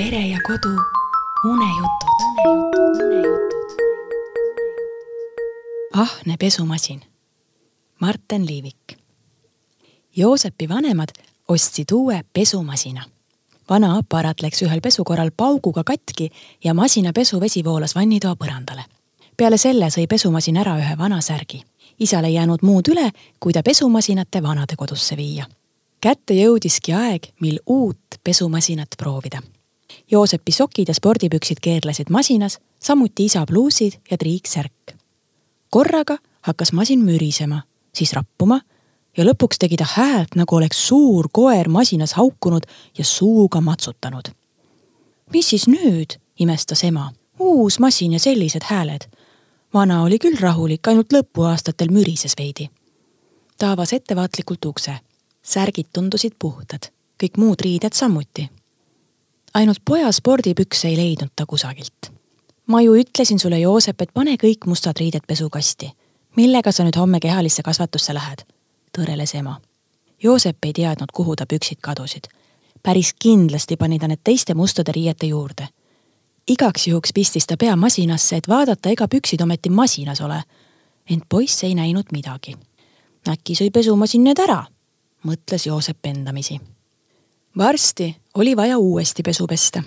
pere ja kodu unejutud. ahne pesumasin. Marten Liivik. Joosepi vanemad ostsid uue pesumasina. vana aparaat läks ühel pesukorral pauguga katki ja masina pesuvesi voolas vannitoa põrandale. peale selle sõi pesumasin ära ühe vana särgi. isal ei jäänud muud üle, kui ta pesumasinate vanadekodusse viia kätte jõudiski aeg, mil uut pesumasinat proovida. Joosepi sokid ja spordipüksid keerlesid masinas, samuti isa pluusid ja triiksärk. korraga hakkas masin mürisema, siis rappuma ja lõpuks tegi ta häält, nagu oleks suur koer masinas haukunud ja suuga matsutanud. mis siis nüüd, imestas ema. uus masin ja sellised hääled. vana oli küll rahulik, ainult lõpuaastatel mürises veidi. ta avas ettevaatlikult ukse särgid tundusid puhtad, kõik muud riided samuti. Ainult poja spordipükse ei leidnud ta kusagilt. ma ju ütlesin sulle, Joosep, et pane kõik mustad riided pesukasti. millega sa nüüd homme kehalisse kasvatusse lähed? tõreles ema. Joosep ei teadnud, kuhu ta püksid kadusid. päris kindlasti pani ta need teiste mustade riiete juurde. igaks juhuks pistis ta pea masinasse, et vaadata, ega püksid ometi masinas ole. ent poiss ei näinud midagi. äkki sõi pesumasin need ära mõtles Joosep endamisi. Varsti oli vaja uuesti pesu pesta.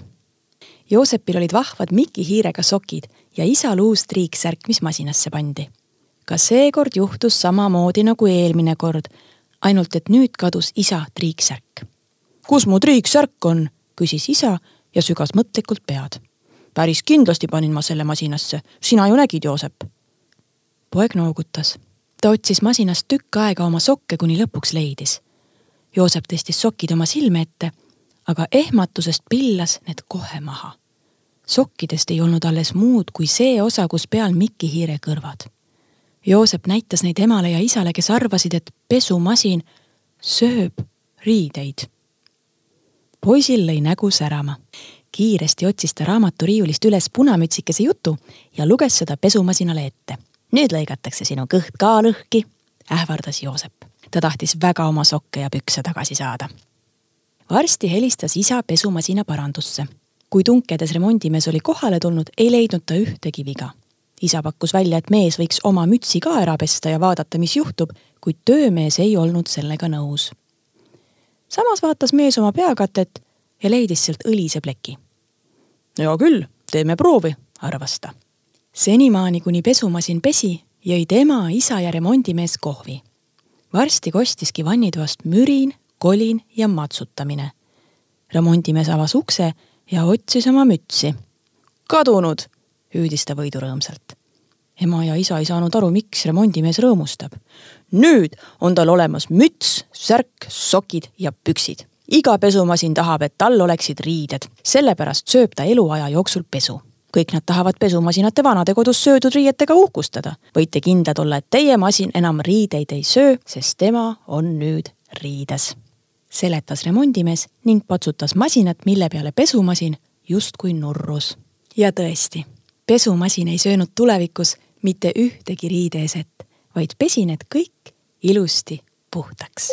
Joosepil olid vahvad Miki hiirega sokid ja isal uus triiksärk, mis masinasse pandi. ka seekord juhtus samamoodi nagu eelmine kord, ainult et nüüd kadus isa triiksärk. kus mu triiksärk on, küsis isa ja sügas mõtlikult pead. päris kindlasti panin ma selle masinasse, sina ju nägid, Joosep. poeg noogutas ta otsis masinast tükk aega oma sokke, kuni lõpuks leidis. Joosep tõstis sokid oma silme ette, aga ehmatusest pillas need kohe maha. sokkidest ei olnud alles muud kui see osa, kus peal Mikki hiire kõrvad. Joosep näitas neid emale ja isale, kes arvasid, et pesumasin sööb riideid. poisil lõi nägu särama. kiiresti otsis ta raamaturiiulist üles punamütsikese jutu ja luges seda pesumasinale ette nüüd lõigatakse sinu kõht ka lõhki, ähvardas Joosep. Ta tahtis väga oma sokke ja pükse tagasi saada. varsti helistas isa pesumasina parandusse. kui tunkedes remondimees oli kohale tulnud, ei leidnud ta ühtegi viga. isa pakkus välja, et mees võiks oma mütsi ka ära pesta ja vaadata, mis juhtub, kuid töömees ei olnud sellega nõus. samas vaatas mees oma peakatet ja leidis sealt õlise pleki. hea küll, teeme proovi, arvas ta senimaani, kuni pesumasin pesi, jõid ema, isa ja remondimees kohvi. Varsti kostiski vannitoast mürin, kolin ja matsutamine. remondimees avas ukse ja otsis oma mütsi. kadunud, hüüdis ta võidurõõmsalt. ema ja isa ei saanud aru, miks remondimees rõõmustab. nüüd on tal olemas müts, särk, sokid ja püksid iga pesumasin tahab, et tal oleksid riided, sellepärast sööb ta eluaja jooksul pesu kõik nad tahavad pesumasinate vanadekodus söödud riietega uhkustada. võite kindlad olla, et teie masin enam riideid ei söö, sest tema on nüüd riides. seletas remondimees ning patsutas masinat, mille peale pesumasin justkui nurrus. ja tõesti, pesumasin ei söönud tulevikus mitte ühtegi riideeset, vaid pesi need kõik ilusti puhtaks